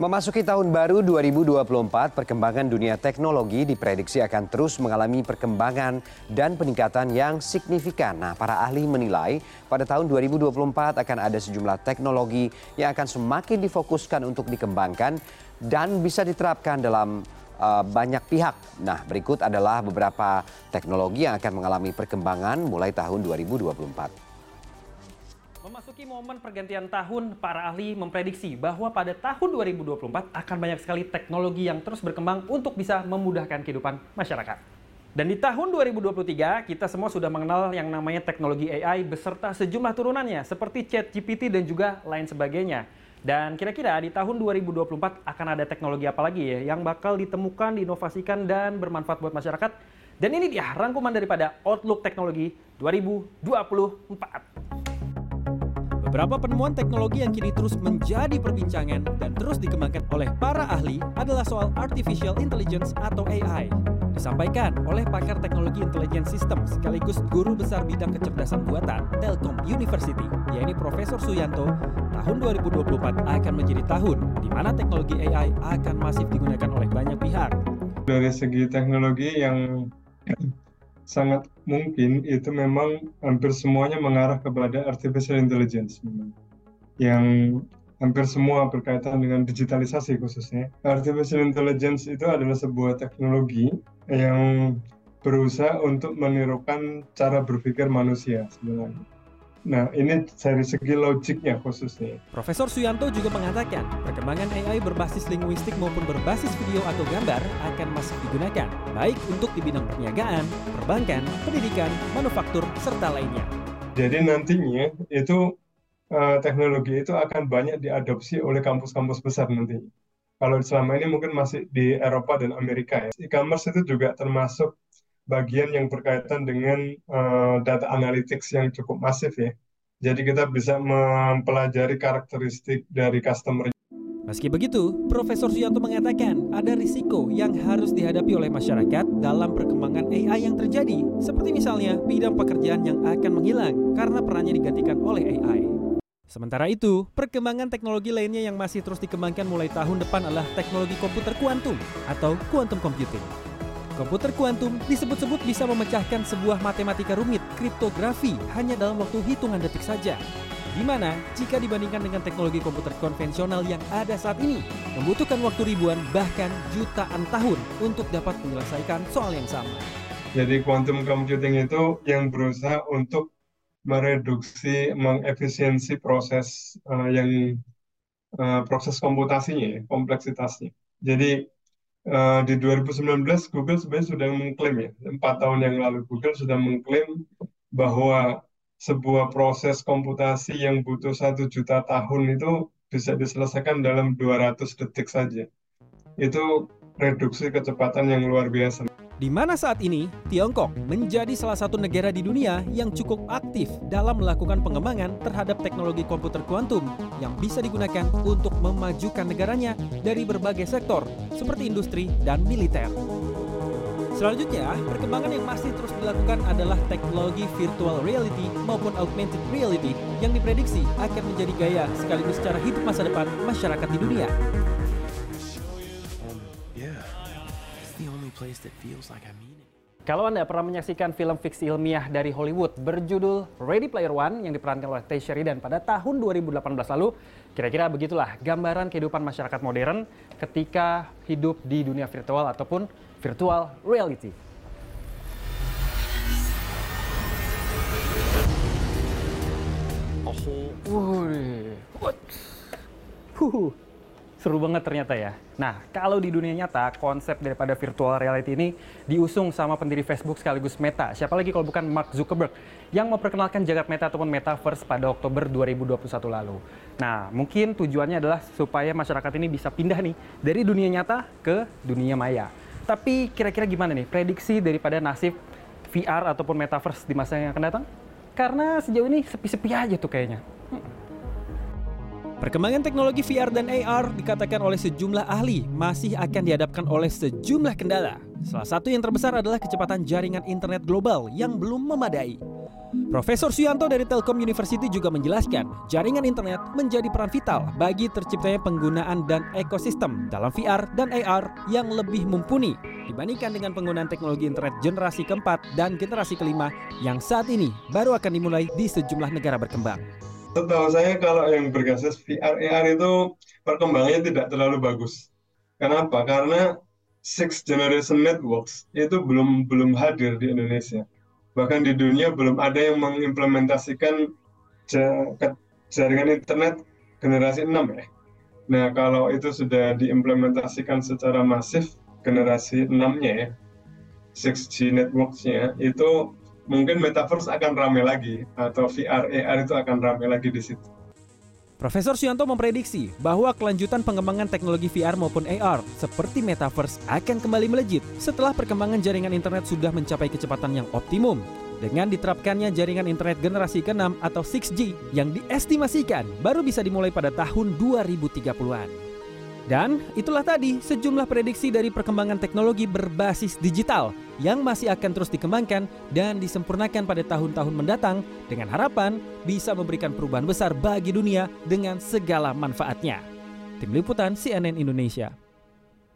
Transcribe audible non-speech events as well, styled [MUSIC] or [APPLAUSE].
Memasuki tahun baru 2024, perkembangan dunia teknologi diprediksi akan terus mengalami perkembangan dan peningkatan yang signifikan. Nah, para ahli menilai pada tahun 2024 akan ada sejumlah teknologi yang akan semakin difokuskan untuk dikembangkan dan bisa diterapkan dalam uh, banyak pihak. Nah, berikut adalah beberapa teknologi yang akan mengalami perkembangan mulai tahun 2024. Memasuki momen pergantian tahun, para ahli memprediksi bahwa pada tahun 2024 akan banyak sekali teknologi yang terus berkembang untuk bisa memudahkan kehidupan masyarakat. Dan di tahun 2023, kita semua sudah mengenal yang namanya teknologi AI beserta sejumlah turunannya seperti ChatGPT dan juga lain sebagainya. Dan kira-kira di tahun 2024 akan ada teknologi apa lagi ya yang bakal ditemukan, diinovasikan, dan bermanfaat buat masyarakat. Dan ini dia rangkuman daripada Outlook Teknologi 2024. Beberapa penemuan teknologi yang kini terus menjadi perbincangan dan terus dikembangkan oleh para ahli adalah soal Artificial Intelligence atau AI. Disampaikan oleh pakar teknologi intelligence system sekaligus guru besar bidang kecerdasan buatan Telkom University, yaitu Profesor Suyanto, tahun 2024 akan menjadi tahun di mana teknologi AI akan masif digunakan oleh banyak pihak. Dari segi teknologi yang [CLEARS THROAT] sangat mungkin itu memang hampir semuanya mengarah kepada artificial intelligence yang hampir semua berkaitan dengan digitalisasi khususnya. Artificial intelligence itu adalah sebuah teknologi yang berusaha untuk menirukan cara berpikir manusia sebenarnya. Nah, ini dari segi logiknya khususnya. Profesor Suyanto juga mengatakan, perkembangan AI berbasis linguistik maupun berbasis video atau gambar akan masih digunakan, baik untuk di bidang perniagaan, perbankan, pendidikan, manufaktur, serta lainnya. Jadi nantinya itu uh, teknologi itu akan banyak diadopsi oleh kampus-kampus besar nanti. Kalau selama ini mungkin masih di Eropa dan Amerika ya. E-commerce itu juga termasuk bagian yang berkaitan dengan uh, data analytics yang cukup masif ya. Jadi kita bisa mempelajari karakteristik dari customer. Meski begitu, Profesor Suyanto mengatakan ada risiko yang harus dihadapi oleh masyarakat dalam perkembangan AI yang terjadi, seperti misalnya bidang pekerjaan yang akan menghilang karena perannya digantikan oleh AI. Sementara itu, perkembangan teknologi lainnya yang masih terus dikembangkan mulai tahun depan adalah teknologi komputer kuantum atau quantum computing. Komputer kuantum disebut-sebut bisa memecahkan sebuah matematika rumit, kriptografi, hanya dalam waktu hitungan detik saja. Di mana, jika dibandingkan dengan teknologi komputer konvensional yang ada saat ini, membutuhkan waktu ribuan bahkan jutaan tahun untuk dapat menyelesaikan soal yang sama. Jadi quantum computing itu yang berusaha untuk mereduksi, mengefisiensi proses uh, yang uh, proses komputasinya, ya, kompleksitasnya. Jadi uh, di 2019 Google sebenarnya sudah mengklaim ya, empat tahun yang lalu Google sudah mengklaim bahwa sebuah proses komputasi yang butuh satu juta tahun itu bisa diselesaikan dalam 200 detik saja. Itu reduksi kecepatan yang luar biasa di mana saat ini Tiongkok menjadi salah satu negara di dunia yang cukup aktif dalam melakukan pengembangan terhadap teknologi komputer kuantum yang bisa digunakan untuk memajukan negaranya dari berbagai sektor seperti industri dan militer. Selanjutnya, perkembangan yang masih terus dilakukan adalah teknologi virtual reality maupun augmented reality yang diprediksi akan menjadi gaya sekaligus cara hidup masa depan masyarakat di dunia. Kalau Anda pernah menyaksikan film fiksi ilmiah dari Hollywood berjudul Ready Player One yang diperankan oleh Tay Sheridan pada tahun 2018 lalu, kira-kira begitulah gambaran kehidupan masyarakat modern ketika hidup di dunia virtual ataupun virtual reality. Oh, uh, Seru banget ternyata ya. Nah, kalau di dunia nyata, konsep daripada virtual reality ini diusung sama pendiri Facebook sekaligus Meta. Siapa lagi kalau bukan Mark Zuckerberg yang memperkenalkan jagat Meta ataupun Metaverse pada Oktober 2021 lalu. Nah, mungkin tujuannya adalah supaya masyarakat ini bisa pindah nih dari dunia nyata ke dunia maya. Tapi kira-kira gimana nih prediksi daripada nasib VR ataupun Metaverse di masa yang akan datang? Karena sejauh ini sepi-sepi aja tuh kayaknya. Perkembangan teknologi VR dan AR dikatakan oleh sejumlah ahli masih akan dihadapkan oleh sejumlah kendala. Salah satu yang terbesar adalah kecepatan jaringan internet global yang belum memadai. Profesor Suyanto dari Telkom University juga menjelaskan, jaringan internet menjadi peran vital bagi terciptanya penggunaan dan ekosistem dalam VR dan AR yang lebih mumpuni dibandingkan dengan penggunaan teknologi internet generasi keempat dan generasi kelima yang saat ini baru akan dimulai di sejumlah negara berkembang. Setahu saya kalau yang berbasis VR AR itu perkembangannya tidak terlalu bagus. Kenapa? Karena six generation networks itu belum belum hadir di Indonesia. Bahkan di dunia belum ada yang mengimplementasikan jaringan internet generasi 6 ya. Nah, kalau itu sudah diimplementasikan secara masif generasi 6-nya ya, 6G networks-nya, itu mungkin metaverse akan ramai lagi atau VR AR itu akan ramai lagi di situ. Profesor Suyanto memprediksi bahwa kelanjutan pengembangan teknologi VR maupun AR seperti metaverse akan kembali melejit setelah perkembangan jaringan internet sudah mencapai kecepatan yang optimum. Dengan diterapkannya jaringan internet generasi ke-6 atau 6G yang diestimasikan baru bisa dimulai pada tahun 2030-an. Dan itulah tadi sejumlah prediksi dari perkembangan teknologi berbasis digital yang masih akan terus dikembangkan dan disempurnakan pada tahun-tahun mendatang dengan harapan bisa memberikan perubahan besar bagi dunia dengan segala manfaatnya. Tim Liputan CNN Indonesia